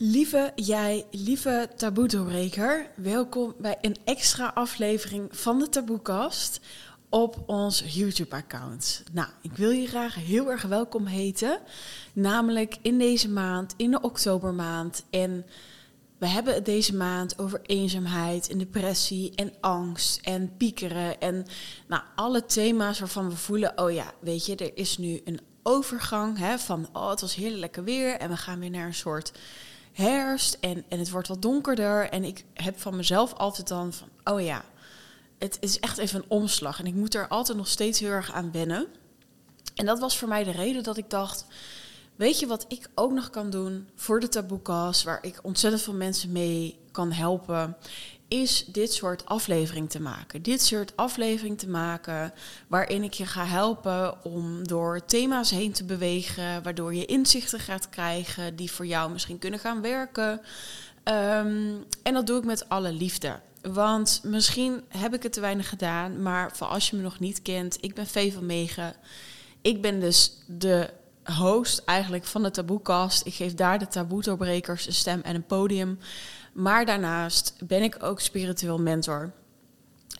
Lieve jij, lieve taboe-doorbreker, welkom bij een extra aflevering van de Taboekast op ons YouTube-account. Nou, ik wil je graag heel erg welkom heten, namelijk in deze maand, in de oktobermaand. En we hebben het deze maand over eenzaamheid en depressie en angst en piekeren en nou, alle thema's waarvan we voelen, oh ja, weet je, er is nu een overgang hè, van, oh het was heel lekker weer en we gaan weer naar een soort herfst en, en het wordt wat donkerder. En ik heb van mezelf altijd dan van, oh ja, het is echt even een omslag. En ik moet er altijd nog steeds heel erg aan wennen. En dat was voor mij de reden dat ik dacht, weet je wat ik ook nog kan doen voor de taboekas, waar ik ontzettend veel mensen mee kan helpen, is dit soort aflevering te maken. Dit soort aflevering te maken waarin ik je ga helpen om door thema's heen te bewegen, waardoor je inzichten gaat krijgen die voor jou misschien kunnen gaan werken. Ehm, en dat doe ik met alle liefde. Want misschien heb ik het te weinig gedaan, maar voor als je me nog niet kent, ik ben Vee van Megen. Ik ben dus de host eigenlijk van de Taboekast. Ik geef daar de taboe-doorbrekers een stem en een podium. Maar daarnaast ben ik ook spiritueel mentor.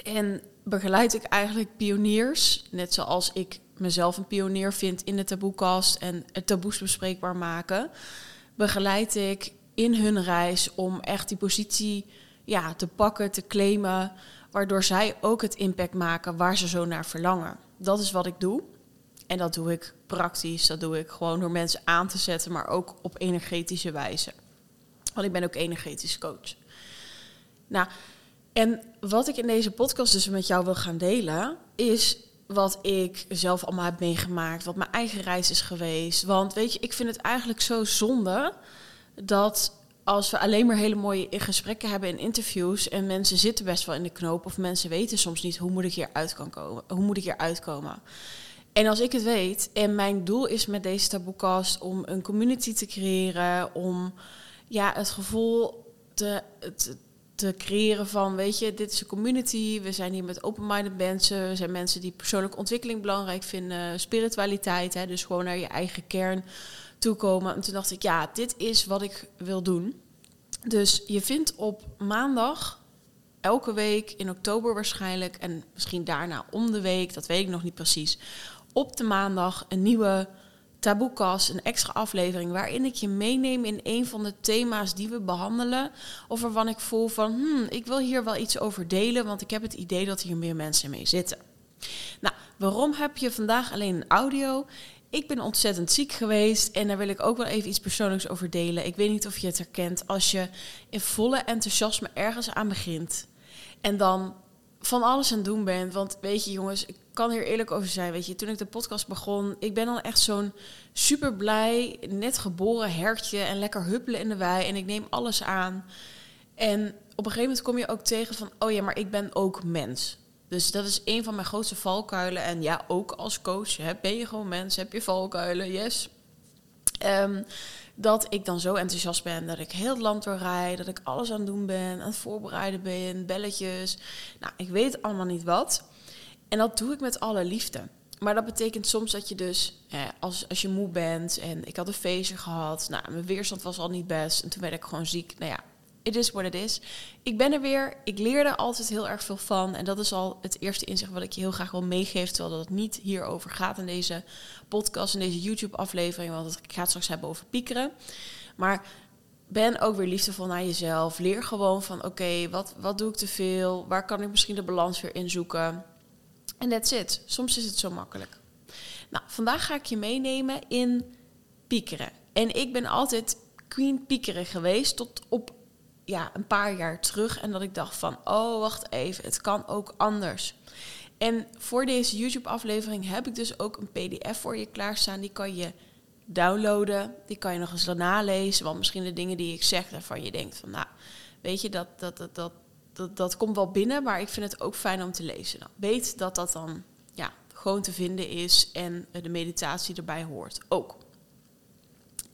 En begeleid ik eigenlijk pioniers, net zoals ik mezelf een pionier vind in de taboekast en het taboes bespreekbaar maken, begeleid ik in hun reis om echt die positie ja, te pakken, te claimen, waardoor zij ook het impact maken waar ze zo naar verlangen. Dat is wat ik doe. En dat doe ik praktisch, dat doe ik gewoon door mensen aan te zetten, maar ook op energetische wijze. Want ik ben ook energetisch coach. Nou, en wat ik in deze podcast dus met jou wil gaan delen, is wat ik zelf allemaal heb meegemaakt, wat mijn eigen reis is geweest. Want weet je, ik vind het eigenlijk zo zonde dat als we alleen maar hele mooie gesprekken hebben in interviews en mensen zitten best wel in de knoop of mensen weten soms niet hoe moet ik hier uit kan komen, hoe moet ik hier uitkomen. En als ik het weet en mijn doel is met deze taboekast om een community te creëren, om ja, het gevoel te, te, te, creëren van, weet je, dit is een community, we zijn hier met open-minded mensen, we zijn mensen die persoonlijke ontwikkeling belangrijk vinden, spiritualiteit, hè, dus gewoon naar je eigen kern toekomen. En toen dacht ik, ja, dit is wat ik wil doen. Dus je vindt op maandag elke week in oktober waarschijnlijk en misschien daarna om de week, dat weet ik nog niet precies, op de maandag een nieuwe Taboekas, een extra aflevering waarin ik je meeneem in een van de thema's die we behandelen. Of waarvan ik voel van, hmm, ik wil hier wel iets over delen, want ik heb het idee dat hier meer mensen mee zitten. Nou, waarom heb je vandaag alleen een audio? Ik ben ontzettend ziek geweest en daar wil ik ook wel even iets persoonlijks over delen. Ik weet niet of je het herkent als je in volle enthousiasme ergens aan begint en dan van alles aan het doen bent. Want weet je jongens, ik kan hier eerlijk over zijn. Weet je, toen ik de podcast begon, ik ben dan echt zo'n super blij, net geboren hertje en lekker huppelen in de wei en ik neem alles aan. En op een gegeven moment kom je ook tegen van, oh ja, maar ik ben ook mens. Dus dat is een van mijn grootste valkuilen. En ja, ook als coach hè, ben je gewoon mens, heb je valkuilen, yes. Um, dat ik dan zo enthousiast ben dat ik heel het land doorrijd, dat ik alles aan doen ben, aan het voorbereiden ben, belletjes. Nou, ik weet allemaal niet wat. En dat doe ik met alle liefde. Maar dat betekent soms dat je dus, als, als je moe bent en ik had een feestje gehad, nou, mijn weerstand was al niet best en toen werd ik gewoon ziek. Nou ja, it is what it is. Ik ben er weer. Ik leer er altijd heel erg veel van. En dat is al het eerste inzicht wat ik je heel graag wil meegeven. Terwijl dat het niet hierover gaat in deze podcast, in deze YouTube-aflevering. Want ik ga het straks hebben over piekeren. Maar ben ook weer liefdevol naar jezelf. Leer gewoon van oké, wat, wat doe ik te veel? Waar kan ik misschien de balans weer in zoeken? En that's it. Soms is het zo makkelijk. Nou, vandaag ga ik je meenemen in piekeren. En ik ben altijd queen piekeren geweest tot op ja, een paar jaar terug. En dat ik dacht van, oh, wacht even, het kan ook anders. En voor deze YouTube-aflevering heb ik dus ook een PDF voor je klaarstaan. Die kan je downloaden. Die kan je nog eens nalezen. Want misschien de dingen die ik zeg, daarvan je denkt van, nou, weet je, dat, dat, dat, dat, dat, dat komt wel binnen. Maar ik vind het ook fijn om te lezen. Nou, weet dat dat dan ja, gewoon te vinden is en de meditatie erbij hoort ook.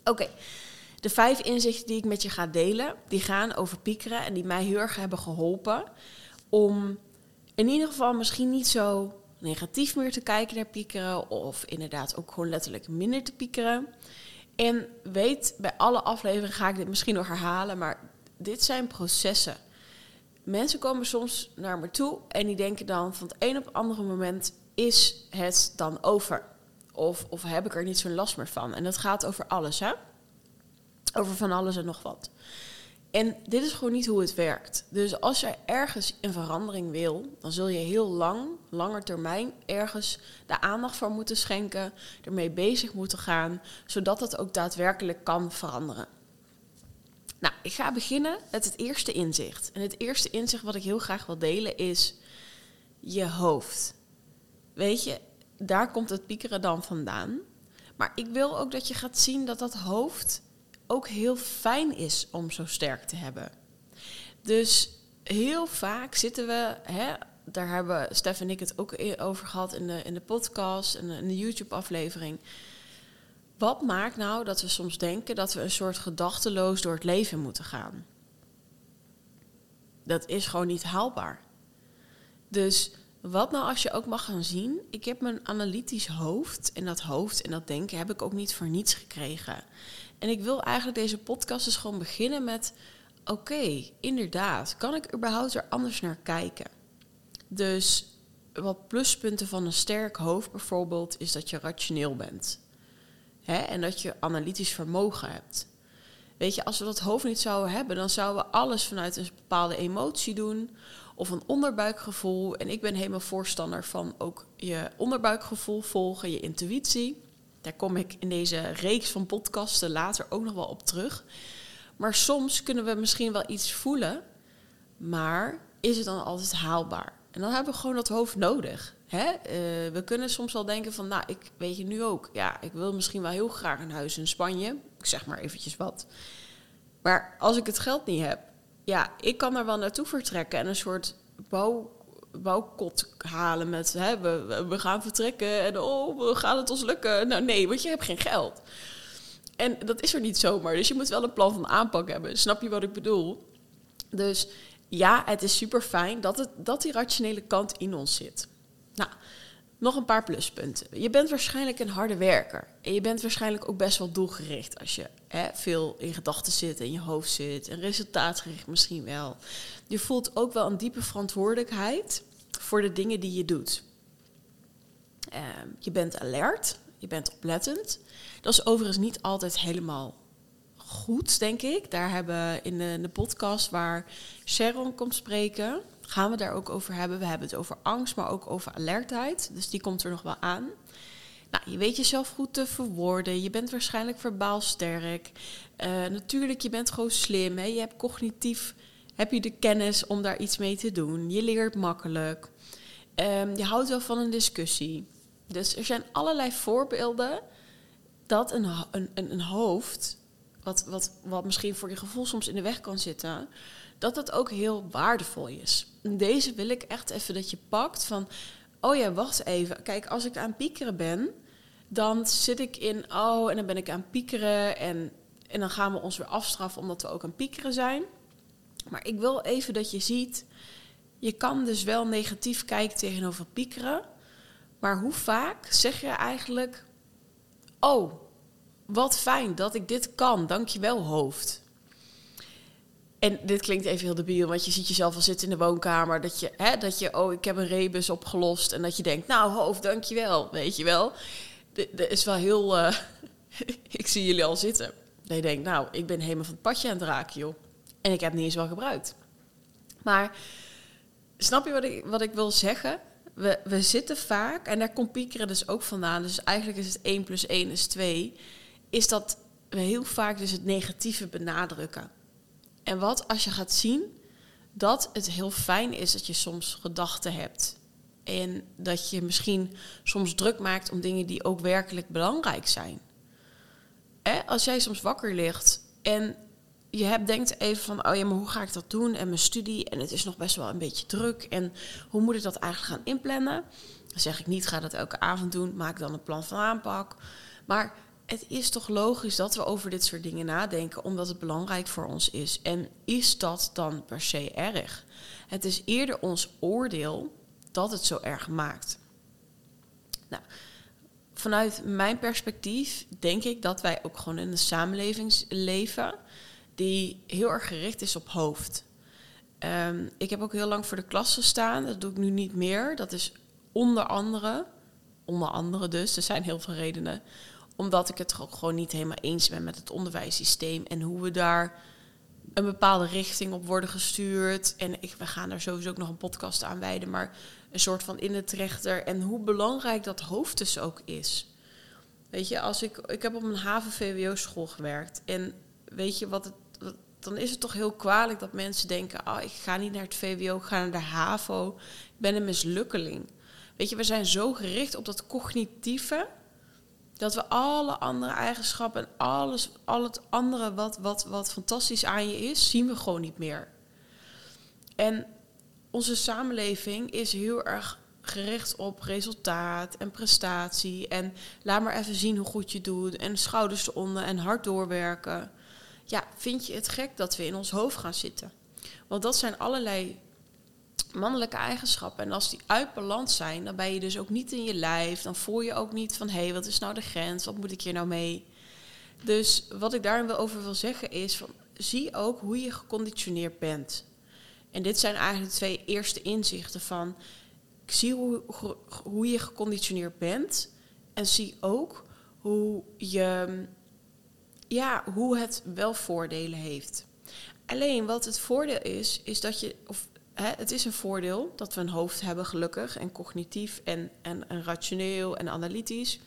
Oké. De vijf inzichten die ik met je ga delen, die gaan over piekeren en die mij heel erg hebben geholpen om in ieder geval misschien niet zo negatief meer te kijken naar piekeren of inderdaad ook gewoon letterlijk minder te piekeren. En weet, bij alle afleveringen ga ik dit misschien nog herhalen, maar dit zijn processen. Mensen komen soms naar me toe en die denken dan van het een op het andere moment is het dan over. Of, of heb ik er niet zo'n last meer van. En dat gaat over alles, hè? Over van alles en nog wat. En dit is gewoon niet hoe het werkt. Dus als je ergens een verandering wil, dan zul je heel lang, langer termijn, ergens de aandacht voor moeten schenken, ermee bezig moeten gaan, zodat het ook daadwerkelijk kan veranderen. Nou, ik ga beginnen met het eerste inzicht. En het eerste inzicht wat ik heel graag wil delen is je hoofd. Weet je, daar komt het piekeren dan vandaan. Maar ik wil ook dat je gaat zien dat dat hoofd ook heel fijn is om zo sterk te hebben. Dus heel vaak zitten we, hè, daar hebben Stef en ik het ook over gehad in de, in de podcast en in de YouTube-aflevering. Wat maakt nou dat we soms denken dat we een soort gedachteloos door het leven moeten gaan? Dat is gewoon niet haalbaar. Dus wat nou als je ook mag gaan zien? Ik heb mijn analytisch hoofd en dat hoofd en dat denken heb ik ook niet voor niets gekregen. En ik wil eigenlijk deze podcast dus gewoon beginnen met: oké, inderdaad, kan ik überhaupt er anders naar kijken? Dus wat pluspunten van een sterk hoofd bijvoorbeeld is dat je rationeel bent. Hè? En dat je analytisch vermogen hebt. Weet je, als we dat hoofd niet zouden hebben, dan zouden we alles vanuit een bepaalde emotie doen of een onderbuikgevoel. En ik ben helemaal voorstander van ook je onderbuikgevoel volgen, je intuïtie. Daar kom ik in deze reeks van podcasten later ook nog wel op terug. Maar soms kunnen we misschien wel iets voelen, maar is het dan altijd haalbaar? En dan hebben we gewoon dat hoofd nodig. Hè? Uh, we kunnen soms wel denken van, nou, ik weet je nu ook, ja, ik wil misschien wel heel graag een huis in Spanje. Ik zeg maar eventjes wat. Maar als ik het geld niet heb, ja, ik kan daar wel naartoe vertrekken en een soort bouw bouwkot halen met hè, we, gaan vertrekken en oh, we gaan het ons lukken. Nou nee, want je hebt geen geld. En dat is er niet zomaar. Dus je moet wel een plan van aanpak hebben. Snap je wat ik bedoel? Dus ja, het is super fijn dat, dat die rationele kant in ons zit. Nou, nog een paar pluspunten. Je bent waarschijnlijk een harde werker. En je bent waarschijnlijk ook best wel doelgericht als je hè, veel in gedachten zit, in je hoofd zit. En resultaatgericht misschien wel. Je voelt ook wel een diepe verantwoordelijkheid voor de dingen die je doet. Ehm, je bent alert, je bent oplettend. Dat is overigens niet altijd helemaal goed, denk ik. Daar hebben we in de, in de podcast waar Sharon komt spreken, gaan we daar ook over hebben. We hebben het over angst, maar ook over alertheid. Dus die komt er nog wel aan. Nou, je weet jezelf goed te verwoorden. Je bent waarschijnlijk verbaal sterk. Uh, natuurlijk, je bent gewoon slim. Hè? Je hebt cognitief heb je de kennis om daar iets mee te doen. Je leert makkelijk. Um, je houdt wel van een discussie. Dus er zijn allerlei voorbeelden dat een, een, een hoofd, wat, wat, wat misschien voor je gevoel soms in de weg kan zitten, dat dat ook heel waardevol is. Deze wil ik echt even dat je pakt van, oh ja, wacht even. Kijk, als ik aan piekeren ben, dan zit ik in, oh, en dan ben ik aan piekeren en, en dan gaan we ons weer afstraffen omdat we ook aan piekeren zijn. Maar ik wil even dat je ziet, je kan dus wel negatief kijken tegenover piekeren. Maar hoe vaak zeg je eigenlijk, oh, wat fijn dat ik dit kan, dankjewel hoofd. En dit klinkt even heel debiel, want je ziet jezelf al zitten in de woonkamer. Dat je, hè, dat je, oh, ik heb een rebus opgelost. En dat je denkt, nou hoofd, dankjewel, weet je wel. Dat is wel heel, uh, ik zie jullie al zitten. Dat je denkt, nou, ik ben helemaal van het padje aan het raken, joh. En ik heb niet eens wel gebruikt. Maar snap je wat ik, wat ik wil zeggen? We, we zitten vaak, en daar komt piekeren dus ook vandaan. Dus eigenlijk is het 1 plus 1 is 2. Is dat we heel vaak dus het negatieve benadrukken. En wat als je gaat zien dat het heel fijn is dat je soms gedachten hebt. En dat je misschien soms druk maakt om dingen die ook werkelijk belangrijk zijn. als jij soms wakker ligt en je hebt, denkt even van, oh ja, maar hoe ga ik dat doen? En mijn studie, en het is nog best wel een beetje druk. En hoe moet ik dat eigenlijk gaan inplannen? Dan zeg ik niet, ga dat elke avond doen. Maak dan een plan van aanpak. Maar het is toch logisch dat we over dit soort dingen nadenken, omdat het belangrijk voor ons is. En is dat dan per se erg? Het is eerder ons oordeel dat het zo erg maakt. Nou, vanuit mijn perspectief denk ik dat wij ook gewoon in een samenleving leven die heel erg gericht is op hoofd. Ehm, ik heb ook heel lang voor de klas gestaan. Dat doe ik nu niet meer. Dat is onder andere, onder andere dus, er zijn heel veel redenen, omdat ik het ook gewoon niet helemaal eens ben met het onderwijssysteem en hoe we daar een bepaalde richting op worden gestuurd. En ik, we gaan daar sowieso ook nog een podcast aan wijden, maar een soort van in het rechter en hoe belangrijk dat hoofd dus ook is. Weet je, als ik, ik heb op een haven-VWO-school gewerkt en weet je wat het dan is het toch heel kwalijk dat mensen denken: oh, ik ga niet naar het VWO, ik ga naar de HAVO. Ik ben een mislukkeling. Weet je, we zijn zo gericht op dat cognitieve. Dat we alle andere eigenschappen en alles, al het andere wat, wat, wat fantastisch aan je is, zien we gewoon niet meer. En onze samenleving is heel erg gericht op resultaat en prestatie. En laat maar even zien hoe goed je doet. En schouders eronder en hard doorwerken ja, vind je het gek dat we in ons hoofd gaan zitten? Want dat zijn allerlei mannelijke eigenschappen. En als die uit balans zijn, dan ben je dus ook niet in je lijf. Dan voel je ook niet van, hé, hey, wat is nou de grens? Wat moet ik hier nou mee? Dus wat ik daarin wel over wil zeggen is, van, zie ook hoe je geconditioneerd bent. En dit zijn eigenlijk de twee eerste inzichten van, zie hoe, hoe je geconditioneerd bent. En zie ook hoe je ja, hoe het wel voordelen heeft. Alleen wat het voordeel is, is dat je, of hè, het is een voordeel dat we een hoofd hebben, gelukkig, en cognitief en, en, rationeel en analytisch.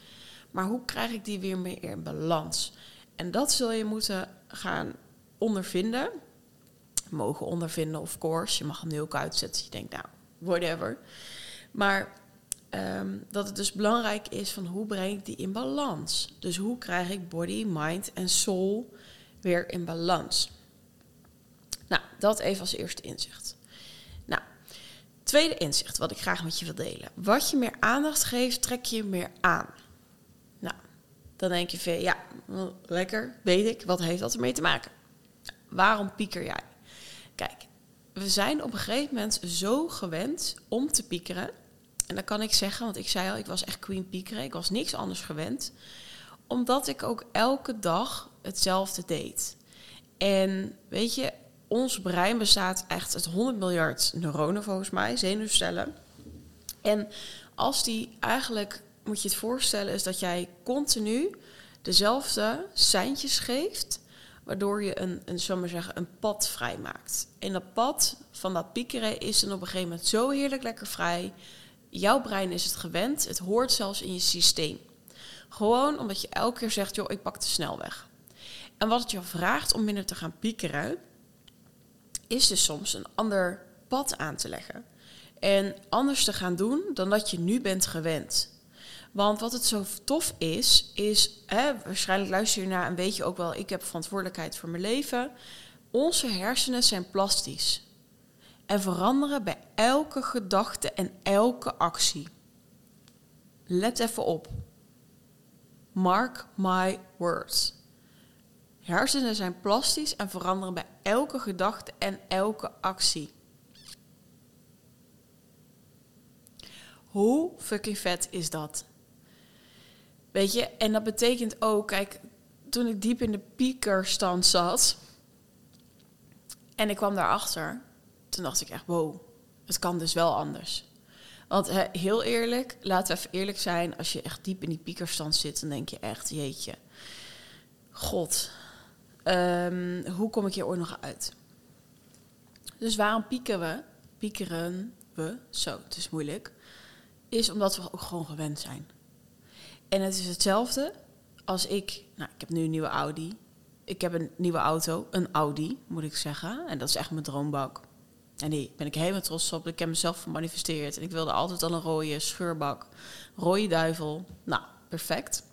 Maar hoe krijg ik die weer meer in balans? En dat zul je moeten gaan ondervinden. Mogen ondervinden, of course. Je mag hem nu ook uitzetten. Je denkt, nou, whatever. Maar Ehm, dat het dus belangrijk is van hoe breng ik die in balans. Dus hoe krijg ik body, mind en soul weer in balans. Nou, dat even als eerste inzicht. Tweede inzicht wat ik graag met je wil delen. Wat je meer aandacht geeft, trek je meer aan. Nou, dan denk je van ja, lekker, weet ik, wat heeft dat ermee te maken? Waarom pieker jij? Kijk, we zijn op een gegeven moment zo gewend om te piekeren en dat kan ik zeggen, want ik zei al, ik was echt Queen Piekeren. Ik was niks anders gewend. Omdat ik ook elke dag hetzelfde deed. En weet je, ons brein bestaat echt uit 100 miljard neuronen volgens mij, zenuwcellen. En als die eigenlijk, moet je het voorstellen, is dat jij continu dezelfde seintjes geeft, waardoor je een, een, zal maar zeggen, een pad vrijmaakt. En dat pad van dat piekeren is dan op een gegeven moment zo heerlijk lekker vrij jouw brein is het gewend. Het hoort zelfs in je systeem. Gewoon omdat je elke keer zegt, joh, ik pak de snelweg. En wat het je vraagt om minder te gaan piekeren, is dus soms een ander pad aan te leggen. En anders te gaan doen dan dat je nu bent gewend. Want wat het zo tof is, is, hè, waarschijnlijk luister je naar en weet je ook wel, ik heb verantwoordelijkheid voor mijn leven. Onze hersenen zijn plastisch en veranderen bij elke gedachte en elke actie. Let even op. Mark my words. Hersenen zijn plastisch en veranderen bij elke gedachte en elke actie. Hoe fucking vet is dat? Weet je, en dat betekent ook, kijk, toen ik diep in de piekerstand zat en ik kwam daarachter, toen dacht ik echt, wow, het kan dus wel anders. Want heel eerlijk, laten we even eerlijk zijn, als je echt diep in die piekerstand zit, dan denk je echt, jeetje, god, ehm, hoe kom ik hier ooit nog uit? Dus waarom pieken we? Piekeren we, zo, het is moeilijk, is omdat we ook gewoon gewend zijn. En het is hetzelfde als ik, nou, ik heb nu een nieuwe Audi. Ik heb een nieuwe auto, een Audi, moet ik zeggen. En dat is echt mijn droombak. En die ben ik helemaal trots op. Ik heb mezelf gemanifesteerd. En ik wilde altijd al een rode scheurbak. Rode duivel. Nou, perfect.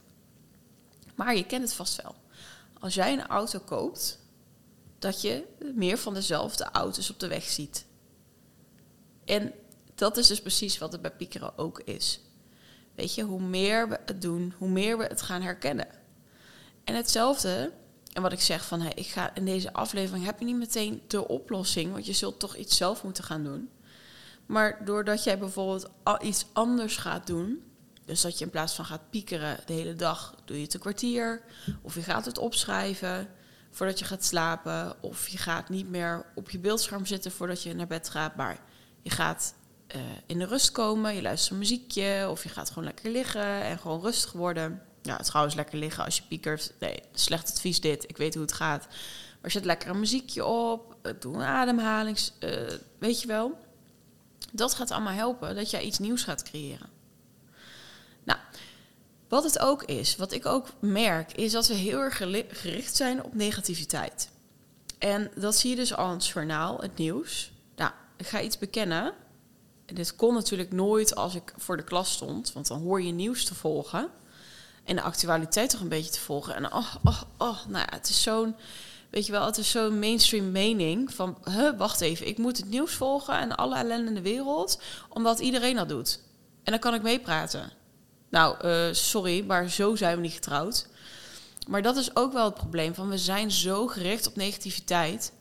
Maar je kent het vast wel. Als jij een auto koopt, dat je meer van dezelfde auto's op de weg ziet. En dat is dus precies wat het bij Piekeren ook is. Weet je, hoe meer we het doen, hoe meer we het gaan herkennen. En hetzelfde en wat ik zeg van, hey, ik ga in deze aflevering heb je niet meteen de oplossing, want je zult toch iets zelf moeten gaan doen. Maar doordat jij bijvoorbeeld iets anders gaat doen, Dus dat je in plaats van gaat piekeren de hele dag, doe je het een kwartier. Of je gaat het opschrijven voordat je gaat slapen. Of je gaat niet meer op je beeldscherm zitten voordat je naar bed gaat. Maar je gaat uh, in de rust komen, je luistert een muziekje. Of je gaat gewoon lekker liggen en gewoon rustig worden. Ja, trouwens lekker liggen als je piekert. Nee, slecht advies dit. Ik weet hoe het gaat. Maar zet lekker een muziekje op. Eh, doe een ademhalings... Uh, weet je wel. Dat gaat allemaal helpen dat jij iets nieuws gaat creëren. Wat het ook is, wat ik ook merk, is dat we heel erg gericht zijn op negativiteit. En dat zie je dus al in het journaal, het nieuws. Nou, ik ga iets bekennen. Dit kon natuurlijk nooit als ik voor de klas stond, want dan hoor je nieuws te volgen. En de actualiteit toch een beetje te volgen. En oh, oh, oh, nou ja, het is zo'n, weet je wel, het is zo'n mainstream mening van, huh, wacht even, ik moet het nieuws volgen en alle ellende in de wereld, omdat iedereen dat doet. En dan kan ik meepraten. Nou, uh, sorry, maar zo zijn we niet getrouwd. Maar dat is ook wel het probleem. Van we zijn zo gericht op negativiteit.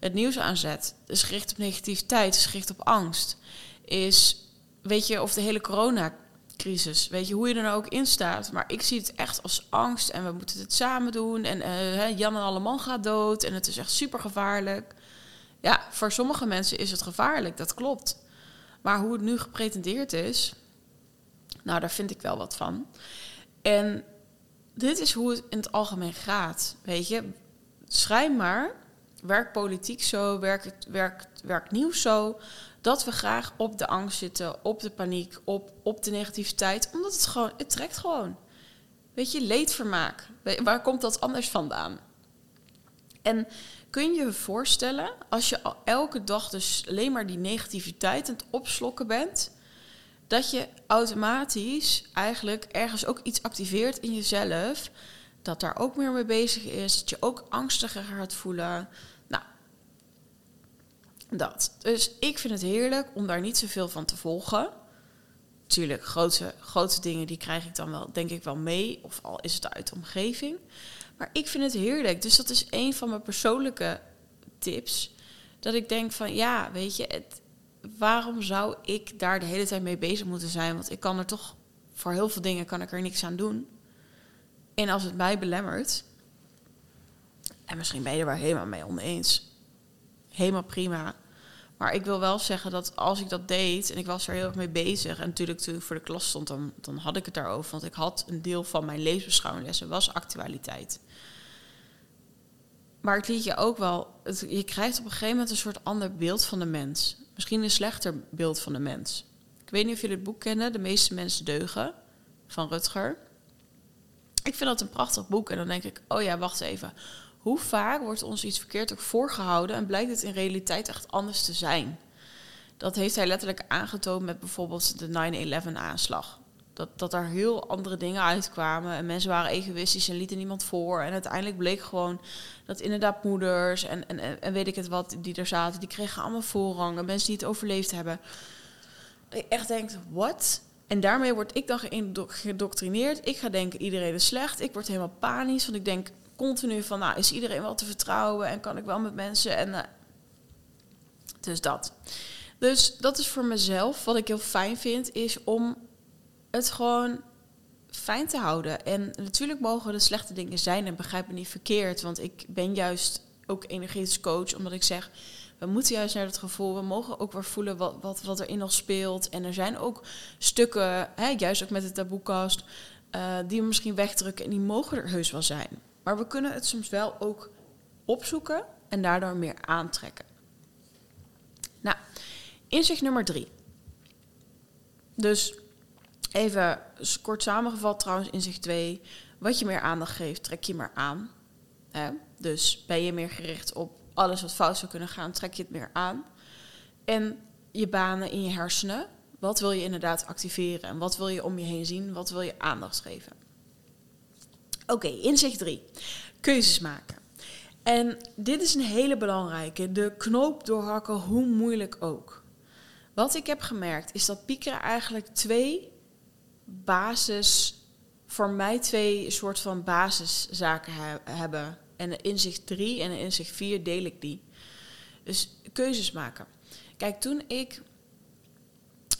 Het nieuws aanzet is gericht op negativiteit, is gericht op angst. Is, weet je, of de hele coronacrisis, weet je, hoe je er nou ook in staat. Maar ik zie het echt als angst en we moeten het samen doen. En uh, Jan en alle man gaat dood en het is echt super gevaarlijk. Ja, voor sommige mensen is het gevaarlijk, dat klopt. Maar hoe het nu gepretendeerd is, nou, daar vind ik wel wat van. En dit is hoe het in het algemeen gaat. Weet je, schijnbaar werkt politiek zo, werkt, werkt, werkt nieuws zo, dat we graag op de angst zitten, op de paniek, op, op de negativiteit, omdat het gewoon, het trekt gewoon. Weet je, leedvermaak. Waar komt dat anders vandaan? En kun je je voorstellen, als je elke dag dus alleen maar die negativiteit aan het opslokken bent, dat je automatisch eigenlijk ergens ook iets activeert in jezelf. Dat daar ook meer mee bezig is. Dat je ook angstiger gaat voelen. Nou, dat. Dus ik vind het heerlijk om daar niet zoveel van te volgen. Tuurlijk, grote, grote dingen die krijg ik dan wel, denk ik wel mee. Of al is het uit de omgeving. Maar ik vind het heerlijk. Dus dat is een van mijn persoonlijke tips. Dat ik denk van ja, weet je, het, waarom zou ik daar de hele tijd mee bezig moeten zijn? Want ik kan er toch, voor heel veel dingen kan ik er niks aan doen. En als het mij belemmert, en misschien ben je er wel helemaal mee oneens, helemaal prima. Maar ik wil wel zeggen dat als ik dat deed en ik was er heel erg mee bezig, en natuurlijk toen ik voor de klas stond, dan, dan had ik het daarover. Want ik had een deel van mijn leesbeschouwinglessen was actualiteit. Maar het liet je ook wel, het, je krijgt op een gegeven moment een soort ander beeld van de mens misschien een slechter beeld van de mens. Ik weet niet of jullie het boek kennen, De meeste mensen deugen, van Rutger. Ik vind dat een prachtig boek en dan denk ik, oh ja, wacht even. Hoe vaak wordt ons iets verkeerd ook voorgehouden en blijkt het in realiteit echt anders te zijn? Dat heeft hij letterlijk aangetoond met bijvoorbeeld de 9-11 aanslag. Dat, dat er heel andere dingen uitkwamen. En mensen waren egoïstisch en lieten niemand voor. En uiteindelijk bleek gewoon dat inderdaad moeders en, en, en weet ik het wat, die er zaten, die kregen allemaal voorrang. En mensen die het overleefd hebben. Je echt denkt, wat? En daarmee word ik dan gedoctrineerd. Ik ga denken, iedereen is slecht. Ik word helemaal panisch, want ik denk continu van, nou, is iedereen wel te vertrouwen? En kan ik wel met mensen? En uh, dus dat. Dus dat is voor mezelf, wat ik heel fijn vind, is om het gewoon fijn te houden. En natuurlijk mogen er slechte dingen zijn en begrijp me niet verkeerd. Want ik ben juist ook energetisch coach, omdat ik zeg... We moeten juist naar het gevoel, we mogen ook weer voelen wat, wat, wat er in ons speelt. En er zijn ook stukken, hè, juist ook met de taboekast, uh, die we misschien wegdrukken en die mogen er heus wel zijn. Maar we kunnen het soms wel ook opzoeken en daardoor meer aantrekken. Nou, inzicht nummer drie. Dus Even kort samengevat trouwens in zich 2. Wat je meer aandacht geeft, trek je meer aan. Dus ben je meer gericht op alles wat fout zou kunnen gaan, trek je het meer aan. En je banen in je hersenen. Wat wil je inderdaad activeren? En wat wil je om je heen zien? Wat wil je aandacht geven? Oké, inzicht 3. Keuzes maken. En dit is een hele belangrijke. De knoop doorhakken, hoe moeilijk ook. Wat ik heb gemerkt is dat piekeren eigenlijk twee basis, voor mij twee soort van basiszaken hebben. En in inzicht 3 en in inzicht 4 deel ik die. Dus keuzes maken. Kijk, toen ik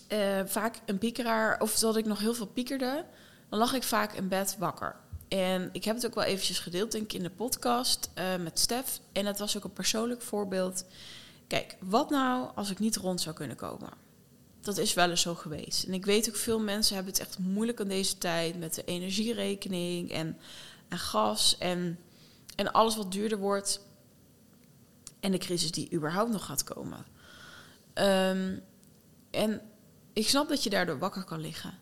eh, vaak een piekeraar, of dat ik nog heel veel piekerde, dan lag ik vaak in bed wakker. En ik heb het ook wel eventjes gedeeld, denk ik, in de podcast uh, met Stef. En het was ook een persoonlijk voorbeeld. Kijk, wat nou als ik niet rond zou kunnen komen? Dat is wel eens zo geweest. En ik weet ook, veel mensen hebben het echt moeilijk aan deze tijd met de energierekening en, en gas en, en alles wat duurder wordt. En de crisis die überhaupt nog gaat komen. Um, en ik snap dat je daardoor wakker kan liggen.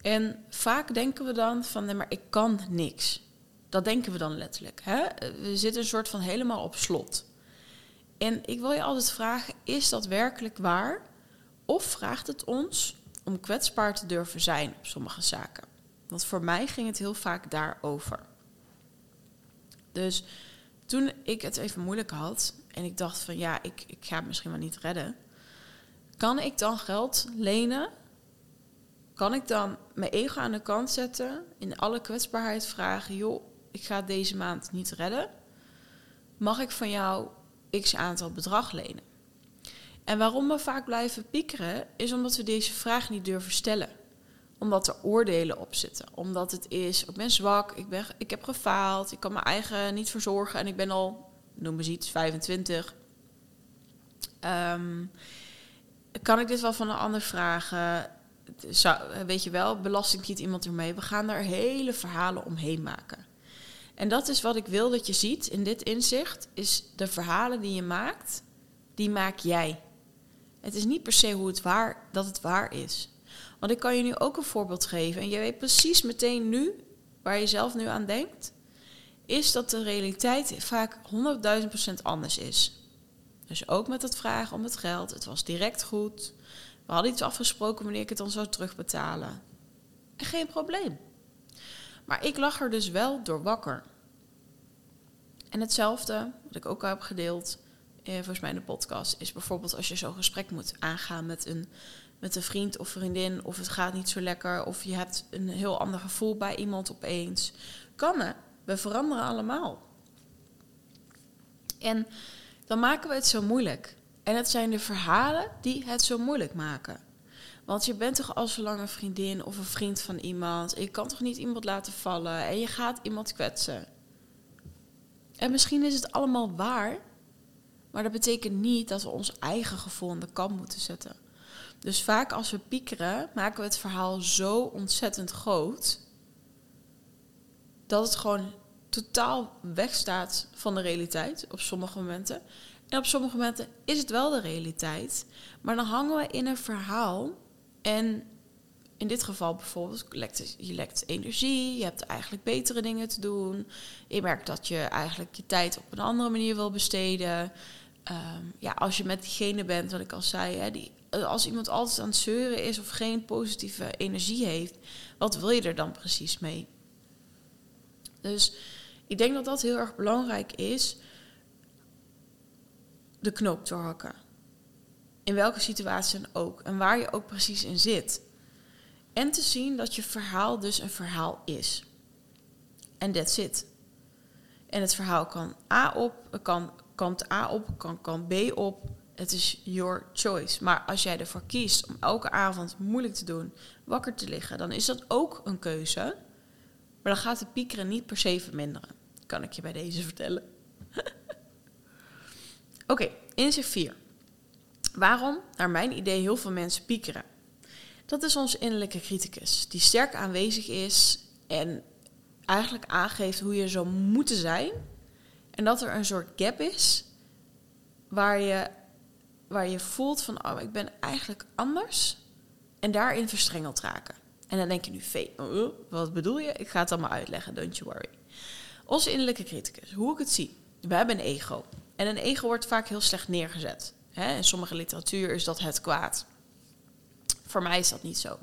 En vaak denken we dan van, maar ik kan niks. Dat denken we dan letterlijk. Hè? We zitten een soort van helemaal op slot. En ik wil je altijd vragen, is dat werkelijk waar? Of vraagt het ons om kwetsbaar te durven zijn op sommige zaken? Want voor mij ging het heel vaak daarover. Dus toen ik het even moeilijk had en ik dacht van ja, ik, ik ga het misschien wel niet redden. Kan ik dan geld lenen? Kan ik dan mijn ego aan de kant zetten, in alle kwetsbaarheid vragen: joh, ik ga deze maand niet redden. Mag ik van jou x aantal bedrag lenen? En waarom we vaak blijven piekeren, is omdat we deze vraag niet durven stellen. Omdat er oordelen op zitten. Omdat het is, ik ben zwak, ik, ben, ik heb gefaald, ik kan mijn eigen niet verzorgen en ik ben al, noem eens iets, 25. Um, kan ik dit wel van een ander vragen? Zou, weet je wel, belastingkiet iemand ermee? We gaan daar hele verhalen omheen maken. En dat is wat ik wil dat je ziet in dit inzicht, is de verhalen die je maakt, die maak jij. Het is niet per se hoe het waar, dat het waar is. Want ik kan je nu ook een voorbeeld geven en je weet precies meteen nu, waar je zelf nu aan denkt, is dat de realiteit vaak 100.000% anders is. Dus ook met het vragen om het geld. Het was direct goed. We hadden iets afgesproken wanneer ik het dan zou terugbetalen. En geen probleem. Maar ik lag er dus wel door wakker. En hetzelfde, wat ik ook al heb gedeeld, eh, volgens mij in de podcast, is bijvoorbeeld als je zo'n gesprek moet aangaan met een, met een vriend of vriendin, of het gaat niet zo lekker, of je hebt een heel ander gevoel bij iemand opeens. Kan hè? We veranderen allemaal. En dan maken we het zo moeilijk. En het zijn de verhalen die het zo moeilijk maken. Want je bent toch al zo lang een vriendin of een vriend van iemand. je kan toch niet iemand laten vallen en je gaat iemand kwetsen. En misschien is het allemaal waar, maar dat betekent niet dat we ons eigen gevoel aan de kant moeten zetten. Dus vaak als we piekeren, maken we het verhaal zo ontzettend groot dat het gewoon totaal wegstaat van de realiteit op sommige momenten. En op sommige momenten is het wel de realiteit. Maar dan hangen we in een verhaal. En in dit geval bijvoorbeeld, je lekt energie. Je hebt eigenlijk betere dingen te doen. Je merkt dat je eigenlijk je tijd op een andere manier wil besteden. Ehm, ja, als je met diegene bent, wat ik al zei, hè, die, als iemand altijd aan het zeuren is of geen positieve energie heeft, wat wil je er dan precies mee? Dus ik denk dat dat heel erg belangrijk is. De knoop doorhakken. In welke situatie dan ook. En waar je ook precies in zit. En te zien dat je verhaal dus een verhaal is. En that's it. En het verhaal kan A op, kan kant A op, kan kant B op. Het is your choice. Maar als jij ervoor kiest om elke avond moeilijk te doen, wakker te liggen, dan is dat ook een keuze. Maar dan gaat de piekeren niet per se verminderen. Kan ik je bij deze vertellen. Oké, inzicht 4. Waarom, naar mijn idee, heel veel mensen piekeren? Dat is onze innerlijke criticus, die sterk aanwezig is en eigenlijk aangeeft hoe je zou moeten zijn. En dat er een soort gap is waar je, waar je voelt van, oh, ik ben eigenlijk anders. En daarin verstrengeld raken. En dan denk je nu, oh, wat bedoel je? Ik ga het allemaal uitleggen, don't you worry. Onze innerlijke criticus, hoe ik het zie. We hebben een ego. En een ego wordt vaak heel slecht neergezet. In sommige literatuur is dat het kwaad. Voor mij is dat niet zo.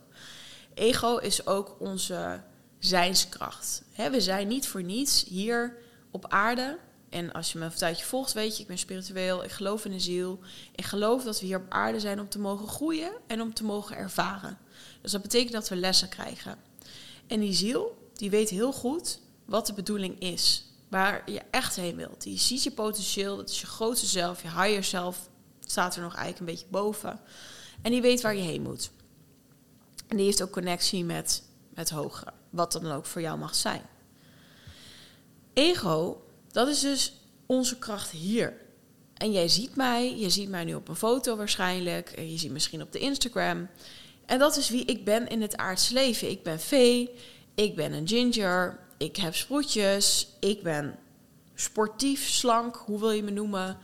Ego is ook onze zijnskracht. We zijn niet voor niets hier op aarde. En als je me een tijdje volgt, weet je, ik ben spiritueel, ik geloof in de ziel. Ik geloof dat we hier op aarde zijn om te mogen groeien en om te mogen ervaren. Dus dat betekent dat we lessen krijgen. En die ziel, die weet heel goed wat de bedoeling is. Waar je echt heen wilt. Die ziet je potentieel, dat is je grootste zelf, je higher zelf. Staat er nog eigenlijk een beetje boven. En die weet waar je heen moet. En die heeft ook connectie met het hogere, wat dan ook voor jou mag zijn. Ego, dat is dus onze kracht hier. En jij ziet mij, je ziet mij nu op een foto waarschijnlijk, je ziet misschien op de Instagram. En dat is wie ik ben in het aardse leven. Ik ben Vee, ik ben een ginger, ik heb sproetjes, ik ben sportief, slank, hoe wil je me noemen?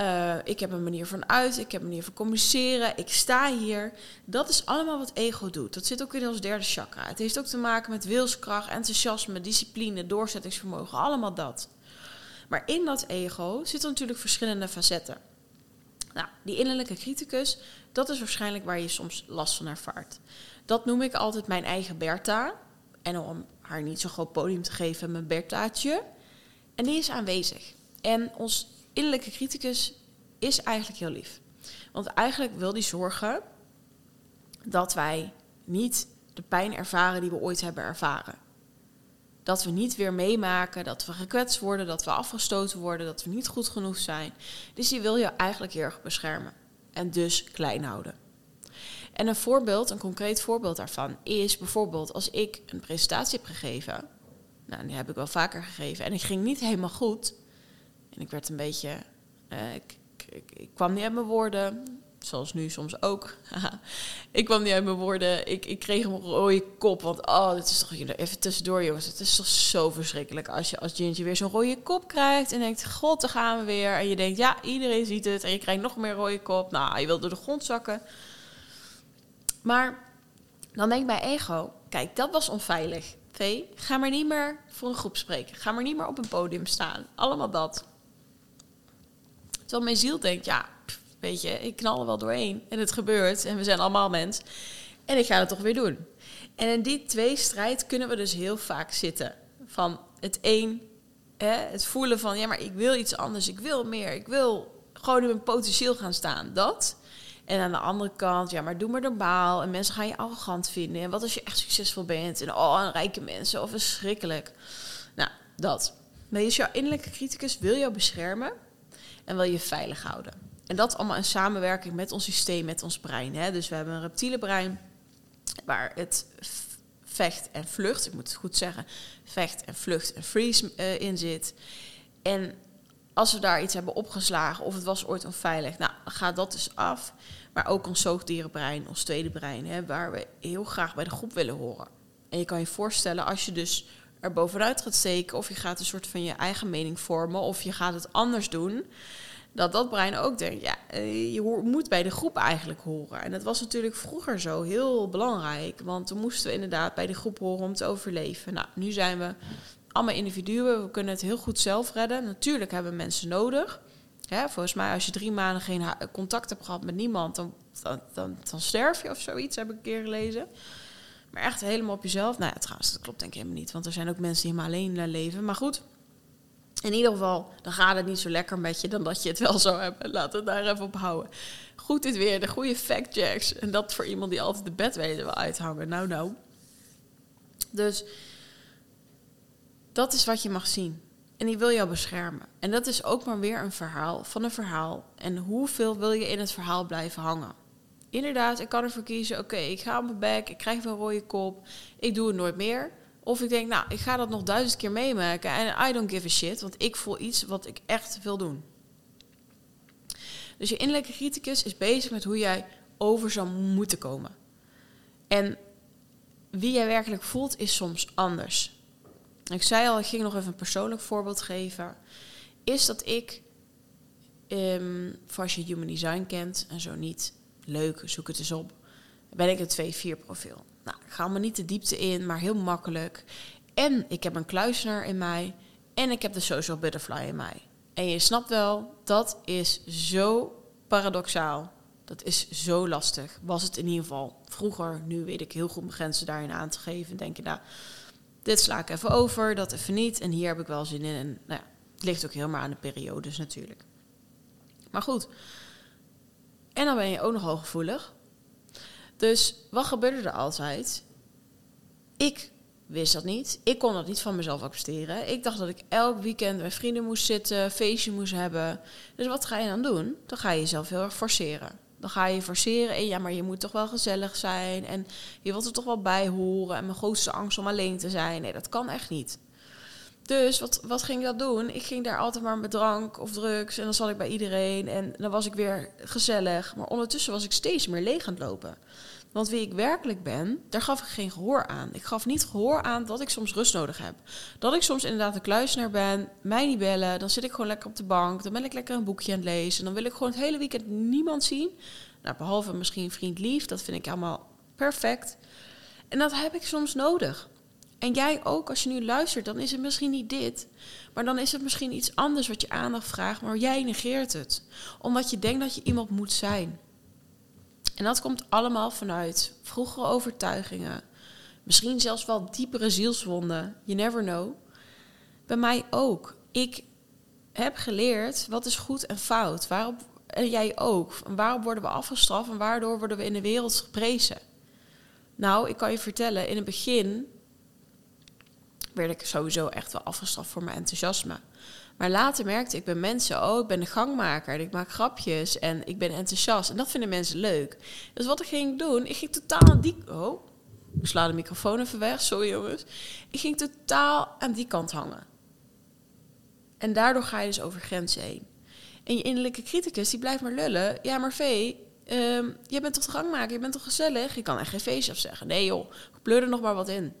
Uh, ik heb een manier van uit, ik heb een manier van communiceren, ik sta hier. Dat is allemaal wat ego doet. Dat zit ook in ons derde chakra. Het heeft ook te maken met wilskracht, enthousiasme, discipline, doorzettingsvermogen, allemaal dat. Maar in dat ego zitten natuurlijk verschillende facetten. Nou, die innerlijke criticus, dat is waarschijnlijk waar je soms last van ervaart. Dat noem ik altijd mijn eigen Bertha. En om haar niet zo'n groot podium te geven, mijn Berthaatje. En die is aanwezig. En ons innerlijke criticus is eigenlijk heel lief. Want eigenlijk wil die zorgen dat wij niet de pijn ervaren die we ooit hebben ervaren. Dat we niet weer meemaken, dat we gekwetst worden, dat we afgestoten worden, dat we niet goed genoeg zijn. Dus die wil je eigenlijk heel erg beschermen. En dus klein houden. En een voorbeeld, een concreet voorbeeld daarvan, is bijvoorbeeld als ik een presentatie heb gegeven. Nou, die heb ik wel vaker gegeven. En ik ging niet helemaal goed. En ik werd een beetje. Uh, ik, ik, ik, kwam niet uit mijn woorden. Zoals nu soms ook. ik kwam niet uit mijn woorden. Ik, ik kreeg een rode kop. Want oh, dit is toch even tussendoor, jongens. Het is toch zo verschrikkelijk als je als Ginger weer zo'n rode kop krijgt. En denkt: God, daar gaan we weer. En je denkt: ja, iedereen ziet het. En je krijgt nog meer rode kop. Nou, je wilt door de grond zakken. Maar dan denk ik bij ego: kijk, dat was onveilig. V, ga maar niet meer voor een groep spreken. Ga maar niet meer op een podium staan. Allemaal dat. Terwijl mijn ziel denkt, ja, weet je, ik knal er wel doorheen. En het gebeurt en we zijn allemaal mens. En ik ga het toch weer doen. En in die twee strijd kunnen we dus heel vaak zitten. Van het een, hè, het voelen van, ja, maar ik wil iets anders. Ik wil meer. Ik wil gewoon in mijn potentieel gaan staan. Dat. En aan de andere kant, ja, maar doe maar normaal. En mensen gaan je arrogant vinden. En wat als je echt succesvol bent? En oh, een rijke mensen. Of verschrikkelijk. Nou, dat. Maar is jouw innerlijke criticus wil jou beschermen en wil je veilig houden. En dat allemaal in samenwerking met ons systeem, met ons brein. Hè? Dus we hebben een reptiele brein waar het vecht en vlucht, ik moet het goed zeggen, vecht en vlucht en freeze uh, in zit. En als we daar iets hebben opgeslagen of het was ooit onveilig, nou, gaat dat dus af. Maar ook ons zoogdierenbrein, ons tweede brein, hè, waar we heel graag bij de groep willen horen. En je kan je voorstellen, als je dus er bovenuit gaat steken, of je gaat een soort van je eigen mening vormen, of je gaat het anders doen, dat dat brein ook denkt, ja, eh, je moet bij de groep eigenlijk horen. En dat was natuurlijk vroeger zo heel belangrijk, want toen moesten we inderdaad bij de groep horen om te overleven. Nou, nu zijn we allemaal individuen, we kunnen het heel goed zelf redden. Natuurlijk hebben we mensen nodig. Ja, volgens mij, als je drie maanden geen contact hebt gehad met niemand, dan, dan, dan, dan sterf je of zoiets, heb ik een keer gelezen. Maar echt helemaal op jezelf. Nou ja, trouwens, dat klopt denk ik helemaal niet. Want er zijn ook mensen die helemaal alleen leven. Maar goed, in ieder geval, dan gaat het niet zo lekker met je dan dat je het wel zou hebben. Laten we daar even op houden. Goed dit weer, de goede fact-checks. En dat voor iemand die altijd de bedwezen wil uithangen. Nou, nou. Dus dat is wat je mag zien. En die wil jou beschermen. En dat is ook maar weer een verhaal van een verhaal. En hoeveel wil je in het verhaal blijven hangen? inderdaad, ik kan ervoor kiezen, oké, ik ga op mijn bek, ik krijg een rode kop, ik doe het nooit meer. Of ik denk, nou, ik ga dat nog duizend keer meemaken en I don't give a shit, want ik voel iets wat ik echt wil doen. Dus je innerlijke criticus is bezig met hoe jij over zou moeten komen. En wie jij werkelijk voelt is soms anders. Ik zei al, ik ging nog even een persoonlijk voorbeeld geven. Is dat ik, um, voor als je human design kent en zo niet, leuk, zoek het eens op. Ben ik een 2-4 profiel. Nou, ik ga me niet de diepte in, maar heel makkelijk. En ik heb een kluisenaar in mij. En ik heb de social butterfly in mij. En je snapt wel, dat is zo paradoxaal. Dat is zo lastig. Was het in ieder geval vroeger. Nu weet ik heel goed mijn grenzen daarin aan te geven. Denk je, nou, dit sla ik even over, dat even niet. En hier heb ik wel zin in. En nou ja, het ligt ook helemaal aan de periodes natuurlijk. Maar goed, en dan ben je ook nog hooggevoelig. Dus wat gebeurde er altijd? Ik wist dat niet. Ik kon dat niet van mezelf accepteren. Ik dacht dat ik elk weekend bij vrienden moest zitten, feestje moest hebben. Dus wat ga je dan doen? Dan ga je jezelf heel erg forceren. Dan ga je forceren. En ja, maar je moet toch wel gezellig zijn. En je wilt er toch wel bij horen. En mijn grootste angst om alleen te zijn. Nee, dat kan echt niet. Dus wat, wat ging ik dat doen? Ik ging daar altijd maar met drank of drugs. En dan zat ik bij iedereen. En dan was ik weer gezellig. Maar ondertussen was ik steeds meer leeg aan het lopen. Want wie ik werkelijk ben, daar gaf ik geen gehoor aan. Ik gaf niet gehoor aan dat ik soms rust nodig heb. Dat ik soms inderdaad een kluisnaar ben, mij niet bellen. Dan zit ik gewoon lekker op de bank. Dan ben ik lekker een boekje aan het lezen. Dan wil ik gewoon het hele weekend niemand zien. Nou, behalve misschien vriend lief. Dat vind ik allemaal perfect. En dat heb ik soms nodig. En jij ook, als je nu luistert, dan is het misschien niet dit. Maar dan is het misschien iets anders wat je aandacht vraagt. Maar jij negeert het. Omdat je denkt dat je iemand moet zijn. En dat komt allemaal vanuit vroegere overtuigingen. Misschien zelfs wel diepere zielswonden. You never know. Bij mij ook. Ik heb geleerd wat is goed en fout. Waarop, en jij ook. Waarop worden we afgestraft en waardoor worden we in de wereld geprezen? Nou, ik kan je vertellen, in het begin werd ik sowieso echt wel afgestraft voor mijn enthousiasme. Maar later merkte ik bij mensen, oh, ik ben de gangmaker ik maak grapjes en ik ben enthousiast. En dat vinden mensen leuk. Dus wat ik ging doen, ik ging totaal aan die... Oh, ik sla de microfoon even weg, sorry jongens. Ik ging totaal aan die kant hangen. En daardoor ga je dus over grenzen heen. En je innerlijke criticus, die blijft maar lullen. Ja, maar Vee, um, je bent toch de gangmaker, je bent toch gezellig? Je kan echt geen feestje afzeggen. Nee joh, pleur er nog maar wat in.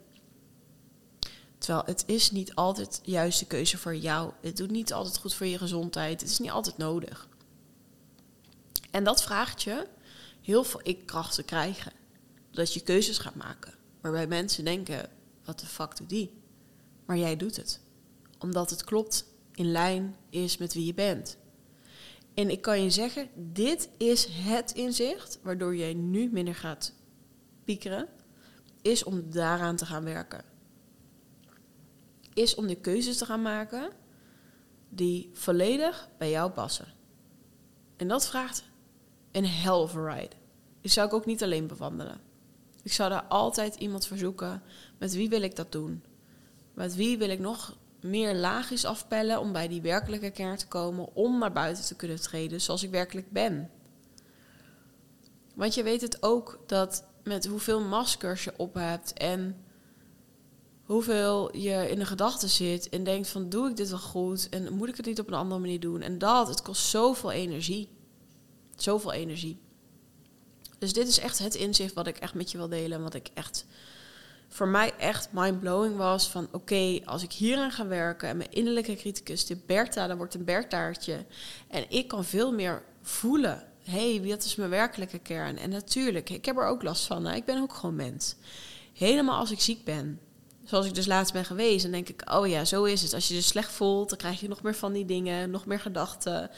Terwijl het is niet altijd de juiste keuze voor jou. Het doet niet altijd goed voor je gezondheid. Het is niet altijd nodig. En dat vraagt je heel veel ik-kracht te krijgen. Dat je keuzes gaat maken. Waarbij mensen denken, wat de fuck doet die? Maar jij doet het. Omdat het klopt, in lijn is met wie je bent. En ik kan je zeggen, dit is het inzicht waardoor jij nu minder gaat piekeren, is om daaraan te gaan werken is om de keuzes te gaan maken die volledig bij jou passen. En dat vraagt een hell of a ride. Die zou ik ook niet alleen bewandelen. Ik zou daar altijd iemand verzoeken. Met wie wil ik dat doen? Met wie wil ik nog meer laagjes afpellen om bij die werkelijke kern te komen, om naar buiten te kunnen treden zoals ik werkelijk ben. Want je weet het ook dat met hoeveel maskers je op hebt en hoeveel je in de gedachten zit en denkt van doe ik dit wel goed en moet ik het niet op een andere manier doen en dat het kost zoveel energie zoveel energie dus dit is echt het inzicht wat ik echt met je wil delen wat ik echt voor mij echt mind-blowing was van oké, als ik hieraan ga werken en mijn innerlijke criticus, de Bertha, dan wordt een Bertaartje. En ik kan veel meer voelen. Hé, hey, wat is mijn werkelijke kern? En natuurlijk, ik heb er ook last van. Ik ben ook gewoon mens. Helemaal als ik ziek ben zoals ik dus laatst ben geweest, dan denk ik, oh ja, zo is het. Als je je slecht voelt, dan krijg je nog meer van die dingen, nog meer gedachten.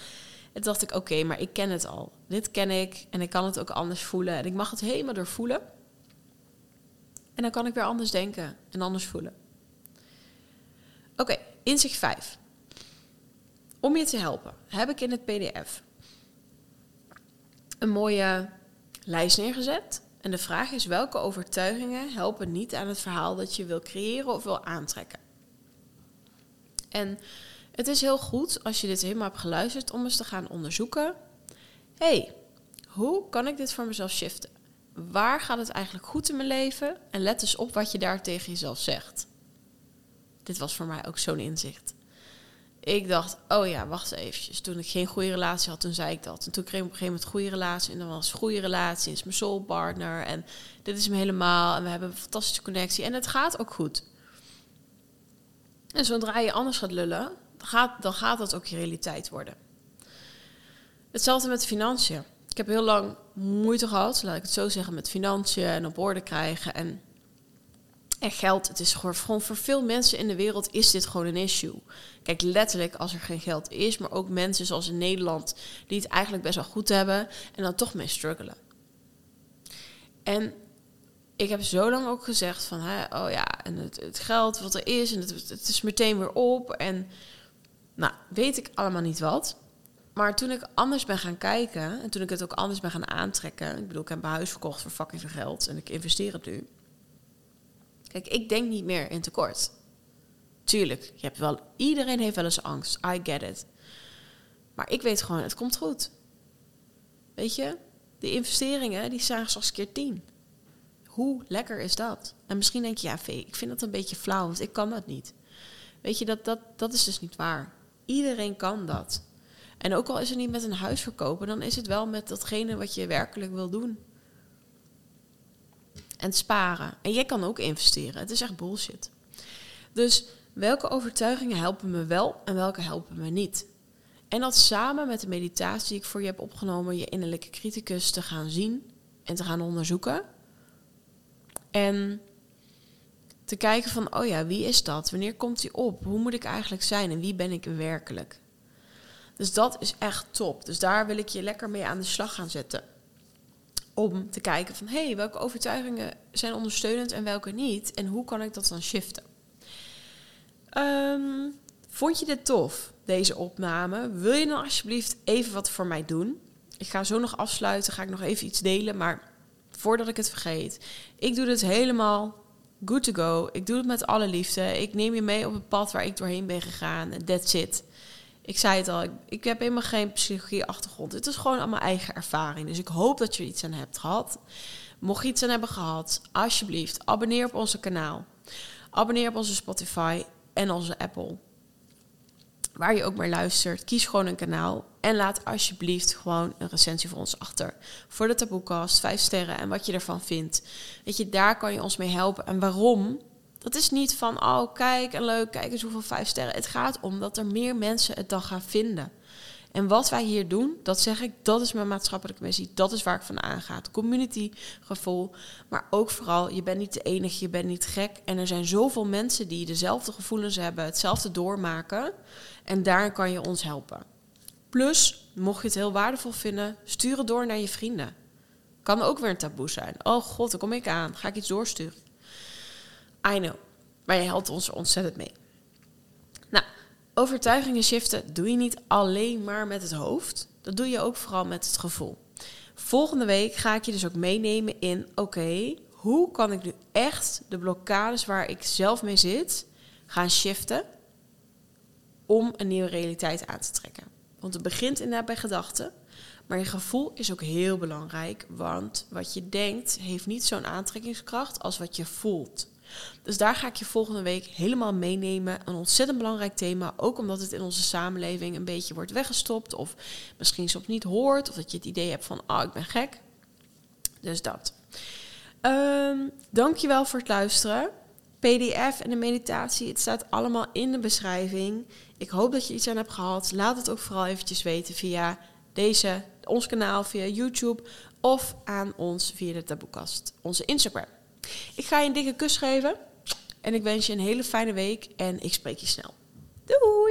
En dacht ik, oké, maar ik ken het al. Dit ken ik en ik kan het ook anders voelen. En ik mag het helemaal doorvoelen. En dan kan ik weer anders denken en anders voelen. Oké, inzicht 5. Om je te helpen, heb ik in het PDF een mooie lijst neergezet en de vraag is welke overtuigingen helpen niet aan het verhaal dat je wil creëren of wil aantrekken. En het is heel goed als je dit helemaal hebt geluisterd om eens te gaan onderzoeken. hey, hoe kan ik dit voor mezelf shiften? Waar gaat het eigenlijk goed in mijn leven? En let eens op wat je daar tegen jezelf zegt. Dit was voor mij ook zo'n inzicht ik dacht, oh ja, wacht eventjes. Toen ik geen goede relatie had, toen zei ik dat. En toen kreeg ik op een gegeven moment goede relatie. En dan was goede relatie, is mijn soulpartner. En dit is hem helemaal. En we hebben een fantastische connectie. En het gaat ook goed. En zodra je anders gaat lullen, dan gaat, dan gaat dat ook je realiteit worden. Hetzelfde met financiën. Ik heb heel lang moeite gehad, laat ik het zo zeggen, met financiën en op orde krijgen. En en geld, het is gewoon, voor veel mensen in de wereld is dit gewoon een issue. Kijk, letterlijk als er geen geld is, maar ook mensen zoals in Nederland die het eigenlijk best wel goed hebben en dan toch mee struggelen. En ik heb zo lang ook gezegd van, hè, oh ja, en het, het, geld wat er is en het, het is meteen weer op en nou, weet ik allemaal niet wat. Maar toen ik anders ben gaan kijken en toen ik het ook anders ben gaan aantrekken, ik bedoel, ik heb mijn huis verkocht voor fucking veel geld en ik investeer het nu Kijk, ik denk niet meer in tekort. Tuurlijk, je hebt wel, iedereen heeft wel eens angst. I get it. Maar ik weet gewoon, het komt goed. Weet je? De investeringen die zijn straks keer 10. Hoe lekker is dat? En misschien denk je, ja, ik vind dat een beetje flauw, want ik kan dat niet. Weet je, dat, dat, dat is dus niet waar. Iedereen kan dat. En ook al is het niet met een huis verkopen, dan is het wel met datgene wat je werkelijk wil doen. En sparen. En jij kan ook investeren. Het is echt bullshit. Dus welke overtuigingen helpen me wel en welke helpen me niet? En dat samen met de meditatie die ik voor je heb opgenomen, je innerlijke criticus te gaan zien en te gaan onderzoeken. En te kijken van, oh ja, wie is dat? Wanneer komt die op? Hoe moet ik eigenlijk zijn en wie ben ik werkelijk? Dus dat is echt top. Dus daar wil ik je lekker mee aan de slag gaan zetten. Om te kijken van, hé, hey, welke overtuigingen zijn ondersteunend en welke niet? En hoe kan ik dat dan shiften? Um, vond je dit tof, deze opname? Wil je dan alsjeblieft even wat voor mij doen? Ik ga zo nog afsluiten, ga ik nog even iets delen, maar voordat ik het vergeet. Ik doe dit helemaal good to go. Ik doe het met alle liefde. Ik neem je mee op het pad waar ik doorheen ben gegaan. That's it. Ik zei het al, ik, ik heb helemaal geen psychologie-achtergrond. Het is gewoon mijn eigen ervaring. Dus ik hoop dat je er iets aan hebt gehad. Mocht je iets aan hebben gehad, alsjeblieft, abonneer op onze kanaal. Abonneer op onze Spotify en onze Apple. Waar je ook maar luistert, kies gewoon een kanaal. En laat alsjeblieft gewoon een recensie voor ons achter. Voor de Taboecast, vijf sterren en wat je ervan vindt. Weet je, daar kan je ons mee helpen. En waarom? Dat is niet van, oh kijk en leuk, kijk eens hoeveel vijf sterren. Het gaat om dat er meer mensen het dan gaan vinden. En wat wij hier doen, dat zeg ik, dat is mijn maatschappelijke missie. Dat is waar ik van aanga. Community gevoel. Maar ook vooral, je bent niet de enige, je bent niet gek. En er zijn zoveel mensen die dezelfde gevoelens hebben, hetzelfde doormaken. En daar kan je ons helpen. Plus, mocht je het heel waardevol vinden, stuur het door naar je vrienden. Kan ook weer een taboe zijn. Oh god, daar kom ik aan. Ga ik iets doorsturen? I know. Maar je helpt ons er ontzettend mee. Nou, overtuigingen shiften doe je niet alleen maar met het hoofd. Dat doe je ook vooral met het gevoel. Volgende week ga ik je dus ook meenemen in: oké, hoe kan ik nu echt de blokkades waar ik zelf mee zit gaan shiften om een nieuwe realiteit aan te trekken? Want het begint inderdaad bij gedachten. Maar je gevoel is ook heel belangrijk, want wat je denkt heeft niet zo'n aantrekkingskracht als wat je voelt. Dus daar ga ik je volgende week helemaal meenemen. Een ontzettend belangrijk thema, ook omdat het in onze samenleving een beetje wordt weggestopt of misschien soms niet hoort of dat je het idee hebt van, ah, oh, ik ben gek. Dus dat. Um, dankjewel voor het luisteren. PDF en de meditatie, het staat allemaal in de beschrijving. Ik hoop dat je iets aan hebt gehad. Laat het ook vooral eventjes weten via deze, ons kanaal, via YouTube of aan ons via de taboekast, onze Instagram. Ik ga je een dikke kus geven en ik wens je een hele fijne week en ik spreek je snel. Doei!